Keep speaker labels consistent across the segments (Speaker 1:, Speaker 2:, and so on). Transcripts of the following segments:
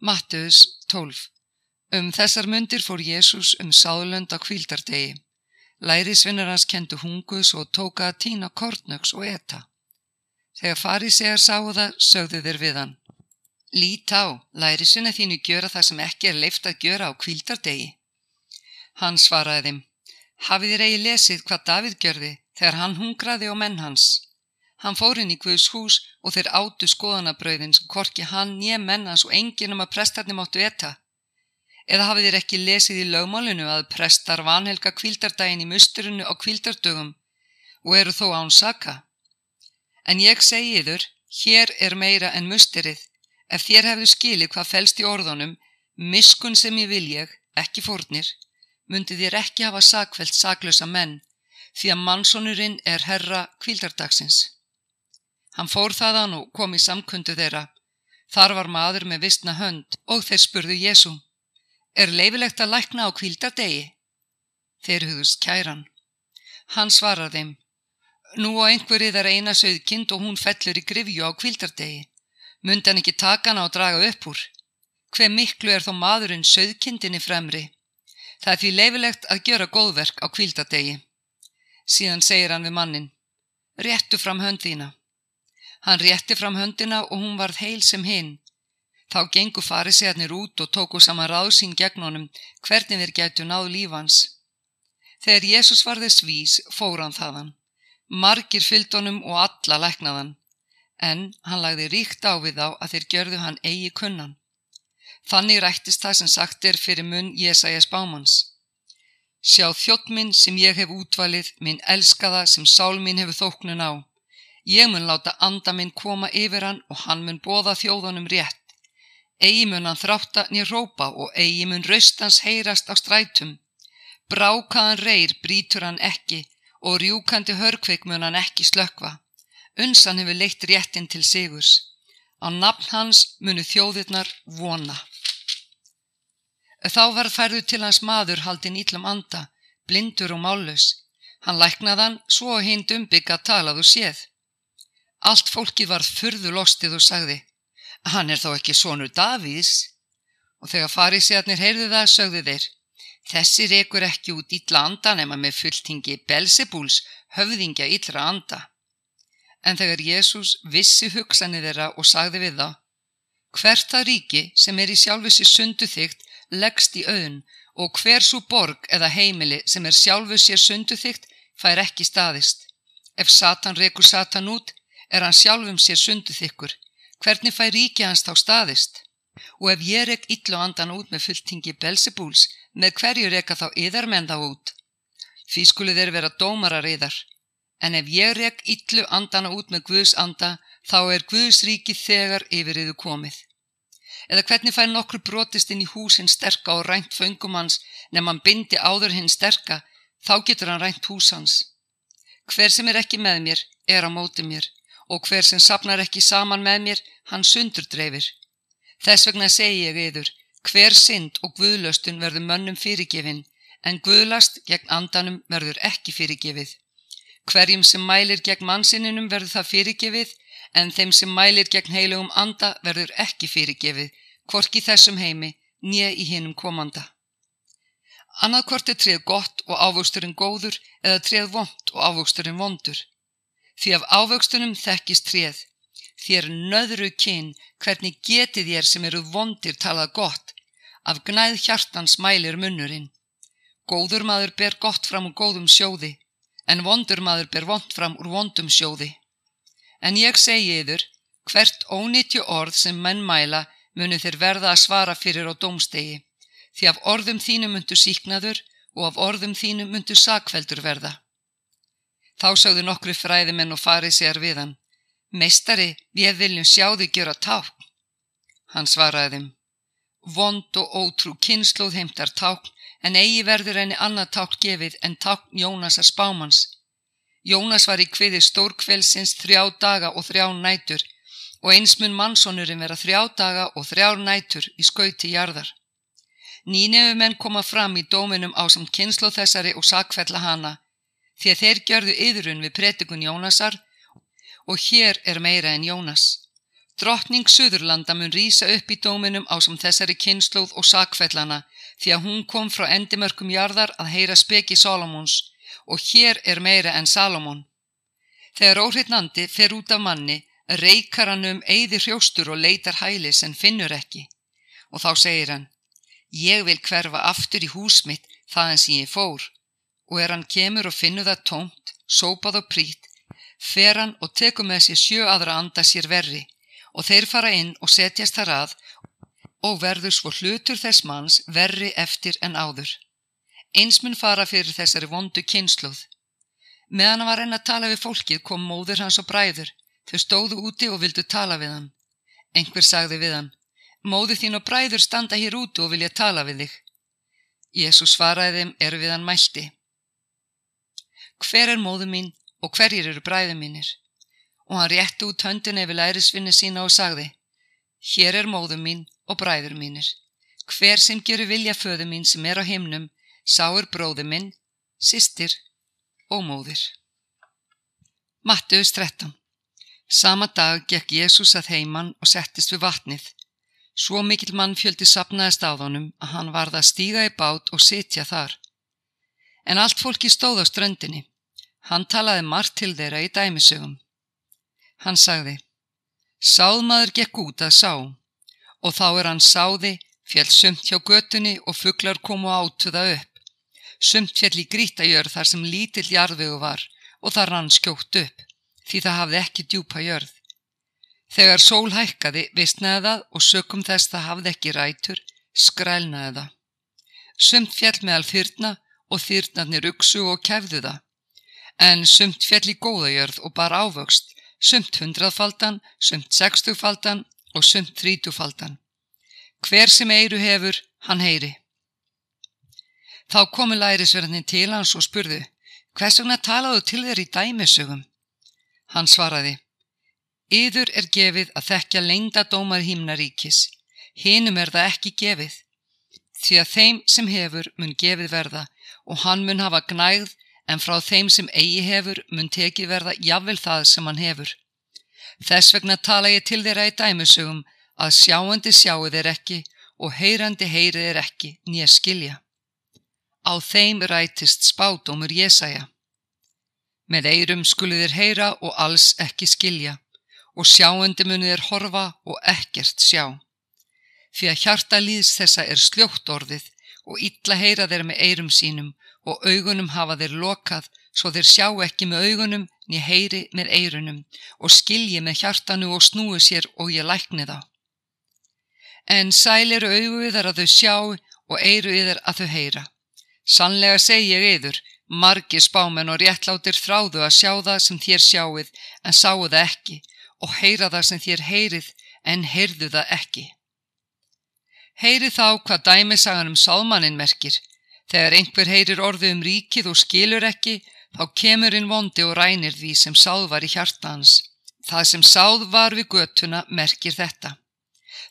Speaker 1: Matteus 12 Um þessar mundir fór Jésús um sáðlönd á kvíldardegi. Lærisvinnar hans kendu hungus og tóka að tína kortnöks og eta. Þegar farisegar sáu það, sögðu þeir við hann. Lít á, lærisvinna þínu gjöra það sem ekki er leift að gjöra á kvíldardegi. Hann svaraði þeim, hafið þér eigi lesið hvað Davíð gjörði þegar hann hungraði og menn hans. Hann fór inn í Guðs hús og þeir átu skoðanabröðin sem korki hann nýja mennans og enginn um að prestarni máttu etta. Eða hafið þér ekki lesið í lögmálinu að prestar vanhelga kvildardaginn í musturinu á kvildardögum og eru þó án saka? En ég segi yður, hér er meira en mustirið. Ef þér hefðu skilið hvað fælst í orðunum, miskun sem ég vil ég, ekki fórnir, myndi þér ekki hafa sakvelt saklösa menn, því að mannsonurinn er herra kvildardagsins. Hann fór þaðan og kom í samkundu þeirra. Þar var maður með vissna hönd og þeir spurðu Jésu. Er leifilegt að lækna á kvildardegi? Þeir hugðust kæran. Hann svarar þeim. Nú á einhverjið er eina sögðkind og hún fellur í grifju á kvildardegi. Mundi hann ekki taka hana og draga upp úr? Hver miklu er þó maðurinn sögðkindinni fremri? Það er því leifilegt að gjöra góðverk á kvildardegi. Síðan segir hann við mannin. Réttu fram hönd þína. Hann rétti fram höndina og hún varð heil sem hinn. Þá gengu farisegarnir út og tóku saman ráðsín gegn honum hvernig þeir getu náð lífans. Þegar Jésús varði svís fór hann þaðan. Margir fyllt honum og alla læknaðan. En hann lagði ríkt á við þá að þeir gjörðu hann eigi kunnan. Þannig rættist það sem sagt er fyrir munn Jésæjas bámans. Sjá þjótt minn sem ég hef útvalið, minn elskaða sem sál minn hefur þóknun á. Ég mun láta anda minn koma yfir hann og hann mun bóða þjóðunum rétt. Egi mun hann þrátta nýr rópa og egi mun raustans heyrast á strætum. Brákaðan reyr brítur hann ekki og rjúkandi hörkveik mun hann ekki slökva. Unsan hefur leitt réttin til sigurs. Á nafn hans munu þjóðirnar vona. Þá var færðu til hans maður haldin íllam anda, blindur og mállus. Hann læknaðan svo hinn dumbygg að talað og séð. Allt fólkið varð furðu lostið og sagði, hann er þó ekki sonur Davís. Og þegar farísiðarnir heyrðu það, sögðu þeir, þessi rekur ekki út ítla anda nema með fulltingi Belsebúls höfðingja íllra anda. En þegar Jésús vissi hugsanið þeirra og sagði við þá, hvert það ríki sem er í sjálfussi sundu þygt leggst í auðn og hver svo borg eða heimili sem er sjálfu sér sundu þygt fær ekki staðist. Ef Satan rekur Satan út, er hann sjálfum sér sundu þykkur. Hvernig fær ríki hans þá staðist? Og ef ég rekk illu andan út með fulltingi Belsebúls, með hverju rekka þá yðarmenn þá út? Því skulu þeir vera dómarar yðar. En ef ég rekk illu andana út með Guðs anda, þá er Guðs ríki þegar yfir yðu komið. Eða hvernig fær nokkru brotist inn í húsinn sterka og rænt föngum hans, nefn hann bindi áður hinn sterka, þá getur hann rænt hús hans. Hver sem er ekki með mér, er á móti mér og hver sem sapnar ekki saman með mér, hann sundur dreifir. Þess vegna segi ég yður, hver synd og guðlöstun verður mönnum fyrirgefin, en guðlast gegn andanum verður ekki fyrirgefið. Hverjum sem mælir gegn mannsininum verður það fyrirgefið, en þeim sem mælir gegn heilugum anda verður ekki fyrirgefið, hvorki þessum heimi, nýja í hinnum komanda. Annað hvort er treð gott og ávöxturinn góður eða treð vond og ávöxturinn vondur. Því af ávöxtunum þekkist tréð. Þér nöðru kyn, hvernig getið þér sem eru vondir talað gott. Af gnæð hjartans mælir munnurinn. Góður maður ber gott fram úr góðum sjóði, en vondur maður ber vond fram úr vondum sjóði. En ég segi yður, hvert ónýttju orð sem menn mæla munu þeir verða að svara fyrir á domstegi, því af orðum þínu myndu síknaður og af orðum þínu myndu sakveldur verða. Þá sögðu nokkru fræðimenn og farið sér við hann. Meistari, við viljum sjá þig gera ták. Hann svaraði þeim. Vond og ótrú kynnslóð heimtar ták, en eigi verður henni annað ták gefið en ták Jónasar spámans. Jónas var í kviði stórkvelsins þrjá daga og þrjá nætur og einsmun mannsónurinn vera þrjá daga og þrjár nætur í skauti jarðar. Nýnefum menn koma fram í dóminum á samt kynnslóð þessari og sakfella hana, því að þeir gjörðu yðrun við pretikun Jónasar og hér er meira en Jónas. Drottning Suðurlanda mun rýsa upp í dóminum á sem þessari kynnslóð og sakfellana því að hún kom frá endimörkum jarðar að heyra speki Salomons og hér er meira en Salomon. Þegar óhrittnandi fer út af manni, reykar hann um eigði hrjóstur og leitar hælis en finnur ekki. Og þá segir hann, ég vil hverfa aftur í hús mitt þaðan sem ég fór. Og er hann kemur og finnur það tómt, sópað og prít, fer hann og tekur með sér sjö aðra anda sér verri og þeir fara inn og setjast þar að og verður svo hlutur þess manns verri eftir en áður. Eins mun fara fyrir þessari vondu kynsluð. Meðan hann var enn að tala við fólkið kom móður hans og bræður. Þau stóðu úti og vildu tala við hann. Engver sagði við hann, móður þín og bræður standa hér úti og vilja tala við þig. Jésús svaraði þeim er við hann mælti. Hver er móður mín og hverjir eru bræðu mínir? Og hann rétti út höndin yfir lærisvinni sína og sagði, hér er móðu mín og bræður mínir. Hver sem gerur vilja föðu mín sem er á himnum, sáur bróðu minn, sýstir og móðir. Mattius 13 Sama dag gekk Jésús að heimann og settist við vatnið. Svo mikil mann fjöldi sapnaðist á þhonum að hann varða að stíga í bát og sitja þar. En allt fólki stóð á ströndinni. Hann talaði margt til þeirra í dæmisögum. Hann sagði, Sáðmaður gekk út að sá og þá er hann sáði, fjall sumt hjá götunni og fugglar komu átuða upp. Sumt fjall í grítajörð þar sem lítill jarðvegu var og það rann skjótt upp, því það hafði ekki djúpa jörð. Þegar sól hækkaði vissnaði það og sökum þess það hafði ekki rætur, skrælnaði það. Sumt fjall meðal þyrna og þyrnarnir uksu og kefðu það en sumt fjall í góðajörð og bar ávöxt, sumt hundraðfaldan, sumt sextugfaldan og sumt þrítugfaldan. Hver sem eiru hefur, hann heyri. Þá komu lærisverðin til hans og spurðu, hvers vegna talaðu til þér í dæmisögum? Hann svaraði, Yður er gefið að þekkja lengda dómar hímnaríkis, hinum er það ekki gefið, því að þeim sem hefur mun gefið verða og hann mun hafa gnægð en frá þeim sem eigi hefur mun tekið verða jafnvel það sem hann hefur. Þess vegna tala ég til þeirra í dæmisögum að sjáandi sjáu þeir ekki og heyrandi heyri þeir ekki nýja skilja. Á þeim rætist spátumur Jésaja. Með eirum skulu þeir heyra og alls ekki skilja og sjáandi muni þeir horfa og ekkert sjá. Því að hjarta líðs þessa er sljótt orðið og illa heyra þeir með eirum sínum og augunum hafa þeir lokað svo þeir sjá ekki með augunum niður heyri með eirunum og skilji með hjartanu og snúi sér og ég lækni þá. En sæl eru augu yðar að þau sjá og eiru yðar að þau heyra. Sannlega segi ég yður, margir spámen og réttlátir þráðu að sjá það sem þér sjáuð en sáu það ekki og heyra það sem þér heyrið en heyrðu það ekki. Heyri þá hvað dæmisagan um sámannin merkir Þegar einhver heyrir orðu um ríkið og skilur ekki, þá kemur inn vondi og rænir því sem sáð var í hjarta hans. Það sem sáð var við götuna merkir þetta.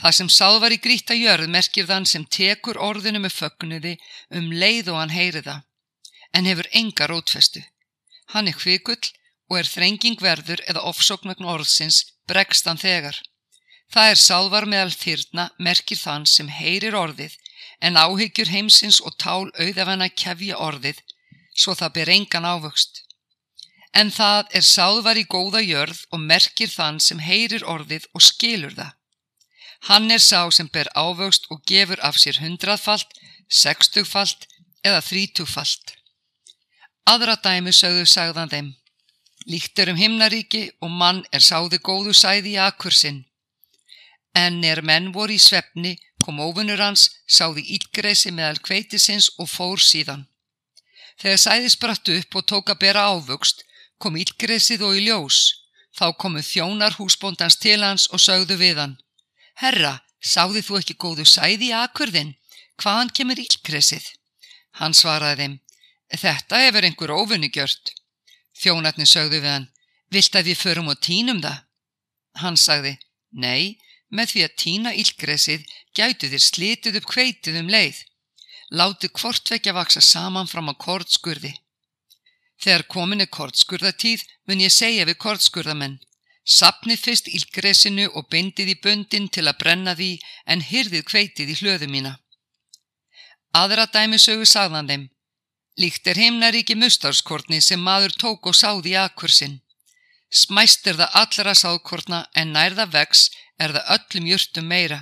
Speaker 1: Það sem sáð var í gríta jörð merkir þann sem tekur orðinu með fögnuði um leið og hann heyri það, en hefur enga rótfestu. Hann er hvikull og er þrenging verður eða ofsóknagn orðsins bregst hann þegar. Það er sáðvar meðal þyrna merkir þann sem heyrir orðið en áhyggjur heimsins og tál auðafana kefja orðið, svo það ber engan ávöxt. En það er sáðvar í góða jörð og merkir þann sem heyrir orðið og skilur það. Hann er sá sem ber ávöxt og gefur af sér hundraðfalt, sextugfalt eða þrítugfalt. Aðra dæmi sögðu sagðan þeim. Líkt er um himnaríki og mann er sáði góðu sæði í akkursinn. En er menn voru í svefni kom óvinnur hans, sáði ílgresi meðal kveitisins og fór síðan. Þegar sæði spratt upp og tók að bera ávöxt, kom ílgresið og í ljós. Þá komu þjónar húsbóndans til hans og sögðu við hann. Herra, sáði þú ekki góðu sæði í akkurðin? Hvaðan kemur ílgresið? Hann svaraði þeim. Þetta hefur einhver óvinni gjört. Þjónarnir sögðu við hann. Vilt að við förum og tínum það? Hann sagði. Nei, Með því að tína ílgresið gætu þér slitið upp kveitið um leið. Láti hvortvekja vaksa saman fram á kortskurði. Þegar komin er kortskurðatíð mun ég segja við kortskurðamenn. Sapnið fyrst ílgresinu og bindið í böndin til að brenna því en hyrðið kveitið í hlöðu mína. Aðra dæmisögu sagðan þeim. Líkt er heimnaríki mustárskortni sem maður tók og sáði í akkursinn. Smæst er það allra sáðkortna en nærða vex er það öllum jörtum meira.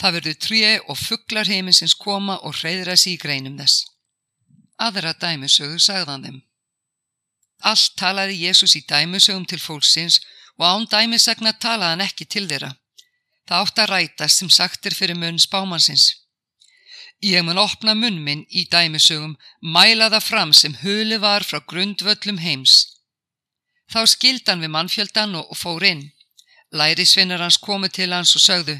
Speaker 1: Það verður tré og fugglar heiminsins koma og hreyðra sig í greinum þess. Aðra dæmisögu sagðan þeim. Allt talaði Jésús í dæmisögum til fólksins og án dæmisagna talaði hann ekki til þeirra. Það átt að rætast sem sagtir fyrir munn spámansins. Ég mun opna munn minn í dæmisögum, mæla það fram sem huli var frá grundvöllum heims. Þá skildan við mannfjöldan og fór inn. Lærisvinnar hans komu til hans og sögðu,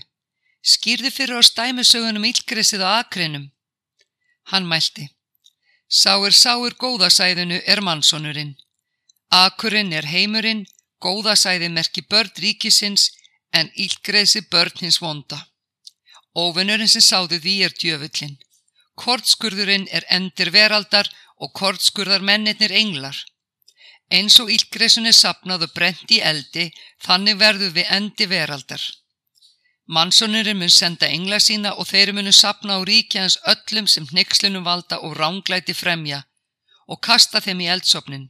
Speaker 1: skýrði fyrir oss dæmisögunum ílgresið á akrinum. Hann mælti, sáir sáir góðasæðinu er mannsonurinn. Akurinn er heimurinn Góðasæði merki börn ríkisins en ílgreðsi börn hins vonda. Óvinnurinn sem sáðu því er djöfullin. Kortskurðurinn er endir veraldar og kortskurðar mennirnir englar. Eins og ílgreðsun er sapnað og brent í eldi, þannig verður við endi veraldar. Mannsonurinn mun senda engla sína og þeir munu sapna á ríkjans öllum sem hnyggslunum valda og ránglæti fremja og kasta þeim í eldsopnin.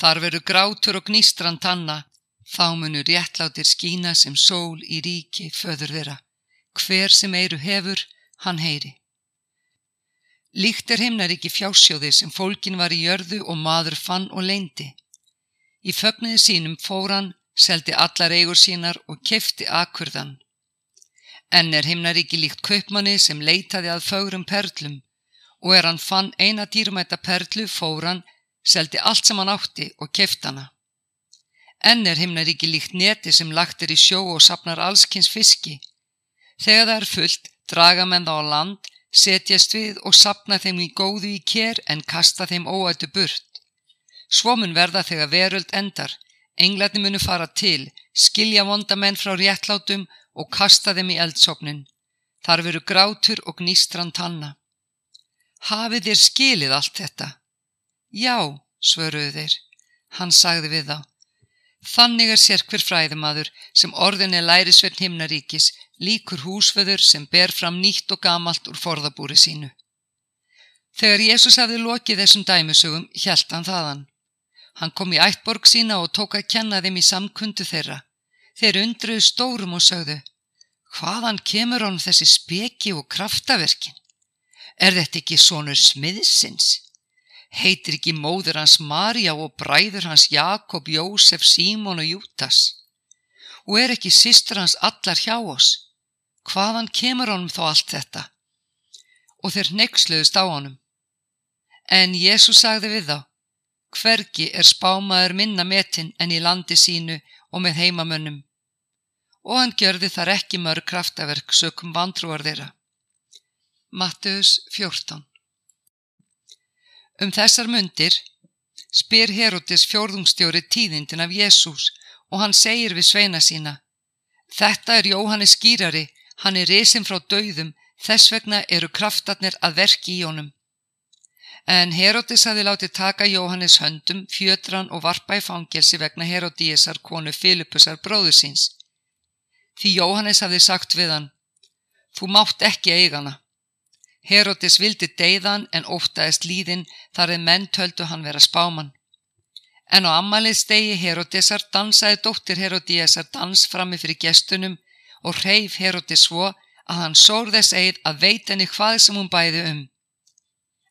Speaker 1: Þar veru grátur og gnístran tanna, þá munu réttlátir skína sem sól í ríki föður þeirra. Hver sem eiru hefur, hann heyri. Líkt er himnaríki fjásjóði sem fólkin var í jörðu og maður fann og leindi. Í fögniði sínum fór hann, seldi allar eigur sínar og kefti akkurðan. Enn er himnaríki líkt kaupmanni sem leitaði að fögrum perlum og er hann fann eina dýrmæta perlu fór hann seldi allt sem hann átti og keft hana. Enn er himnaríki líkt neti sem lagt er í sjó og sapnar allskins fiski. Þegar það er fullt, draga menn þá á land, setjast við og sapna þeim í góðu í kér en kasta þeim óættu burt. Svo mun verða þegar veröld endar, englarni munu fara til, skilja vondamenn frá réttlátum og kasta þeim í eldsopnin. Þar veru grátur og gnýstran tanna. Hafið þér skilið allt þetta? Já, svöruðu þeir. Hann sagði við þá. Þannig er sér hver fræðumadur sem orðin er lærisverðn himnaríkis líkur húsföður sem ber fram nýtt og gamalt úr forðabúri sínu. Þegar Jésús hafði lokið þessum dæmusögum, hjælt hann þaðan. Hann kom í ættborg sína og tók að kenna þeim í samkundu þeirra. Þeir undruðu stórum og sögðu, hvaðan kemur hann þessi speki og kraftaverkin? Er þetta ekki sonur smiðsins? Heitir ekki móður hans Marja og bræður hans Jakob, Jósef, Símon og Jútas? Og er ekki sýstur hans allar hjá oss? Hvaðan kemur honum þá allt þetta? Og þeir neyksluðust á honum. En Jésús sagði við þá, hvergi er spámaður minna metin en í landi sínu og með heimamönnum. Og hann gjörði þar ekki mörg kraftaverk sökum vantrúar þeirra. Matteus 14 Um þessar mundir spyr Herodes fjórðungstjóri tíðindin af Jésús og hann segir við sveina sína Þetta er Jóhannes skýrari, hann er resin frá dauðum, þess vegna eru kraftarnir að verki í honum. En Herodes hafi látið taka Jóhannes höndum, fjötran og varpa í fangelsi vegna Herodíesar konu Filipusar bróðu síns. Því Jóhannes hafi sagt við hann, þú mátt ekki eigana. Herodes vildi deyðan en ótaðist líðin þar eða menn töldu hann vera spáman. En á ammalið stegi Herodesar dansaði dóttir Herodíesar dans frammi fyrir gestunum og reyf Herodes svo að hann sór þess eigð að veit henni hvað sem hún bæði um.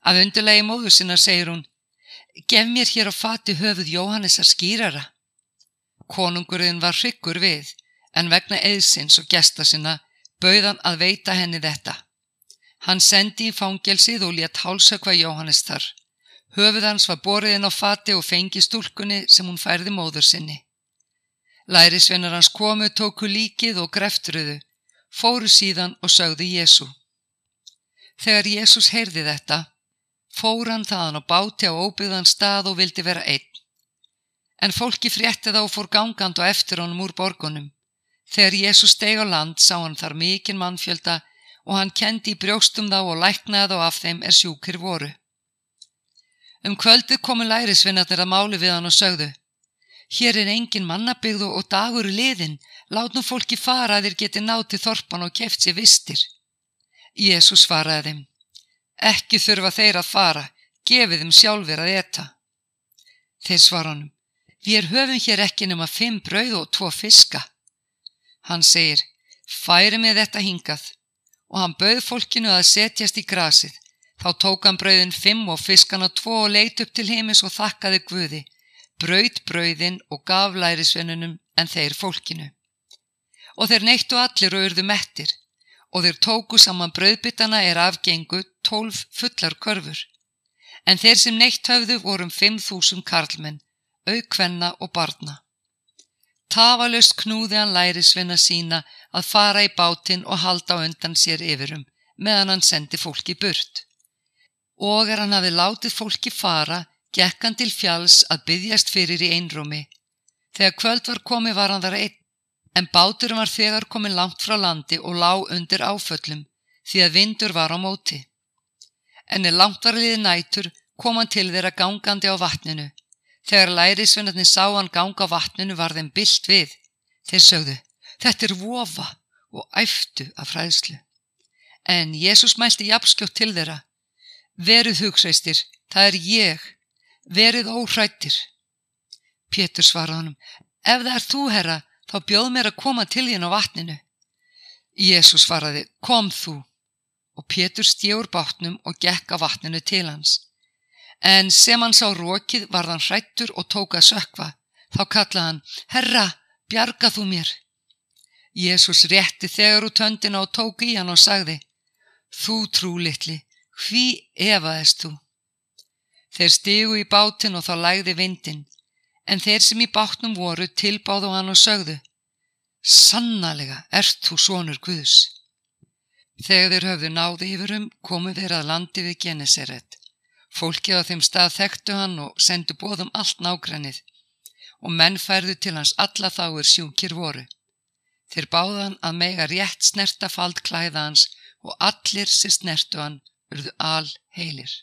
Speaker 1: Að undurlegi móðu sinna segir hún, gef mér hér á fati höfuð Jóhannesar skýrara. Konungurinn var hryggur við, en vegna eðsins og gesta sinna bauðan að veita henni þetta. Hann sendi í fangelsið og létt hálsökva Jóhannes þar. Höfuð hans var boriðin á fati og fengi stúlkunni sem hún færði móður sinni. Lærisvennar hans komu, tóku líkið og greftruðu, fóru síðan og sögðu Jésu. Þegar Jésús heyrði þetta, fór hann þaðan og báti á óbyggðan stað og vildi vera einn. En fólki frétti þá og fór gangand og eftir honum úr borgunum. Þegar Jésús steg á land sá hann þar mikinn mannfjölda og hann kendi í brjóstum þá og læknaði þá af þeim er sjúkir voru. Um kvöldið komu lærisvinnarnir að máli við hann og sögðu hér er engin mannabygðu og dagur liðin, lát nú fólki fara að þeir geti nátt til þorpan og keft sér vistir. Jésús svaraði þeim, ekki þurfa þeir að fara, gefið þeim sjálfur að eta. Þeir svara honum, við höfum hér ekki nema fimm brauð og tvo fiska. Hann segir, færi með þetta hingað og hann bauð fólkinu að setjast í grasið. Þá tók hann brauðin fimm og fiskana tvo og leit upp til heimis og þakkaði Guði, braut brauðin og gaf lærisvennunum en þeir fólkinu. Og þeir neittu allir og urðu mettir og þeir tóku saman brauðbyttana er afgengu tólf fullar körfur. En þeir sem neitt höfðu vorum fimm þúsum karlmenn, aukvenna og barna. Tafalust knúði hann lærisvinna sína að fara í bátinn og halda undan sér yfirum meðan hann sendi fólki burt. Og er hann hafið látið fólki fara, gekk hann til fjalls að byggjast fyrir í einrúmi. Þegar kvöld var komið var hann þar einn, en báturum var þegar komið langt frá landi og lág undir áföllum því að vindur var á móti. En er langt var liði nætur kom hann til þeirra gangandi á vatninu Þegar lærisvennarnir sá hann ganga á vatninu var þeim byllt við. Þeir sögðu, þetta er vofa og æftu af fræðslu. En Jésús mælti jafnskjótt til þeirra. Veruð hugsaistir, það er ég. Verið óhrættir. Pétur svaraði honum, ef það er þú, herra, þá bjóð mér að koma til þín á vatninu. Jésús svaraði, kom þú. Og Pétur stjór bátnum og gekk á vatninu til hans. En sem hann sá rókið varð hann hrættur og tók að sökva. Þá kallaði hann, Herra, bjarga þú mér. Jésús rétti þegar út höndina og tók í hann og sagði, Þú trúlittli, hví evaðist þú? Þeir stigu í bátinn og þá lægði vindin, en þeir sem í bátnum voru tilbáðu hann og sögðu, Sannalega ert þú sonur Guðs. Þegar þeir höfðu náði yfirum komu þeir að landi við Geneseret. Fólkið á þeim stað þekktu hann og sendu bóðum allt nágrannið og menn færðu til hans alla þáir sjúkir voru. Þeir báðan að mega rétt snerta fald klæða hans og allir sem snertu hann urðu al heilir.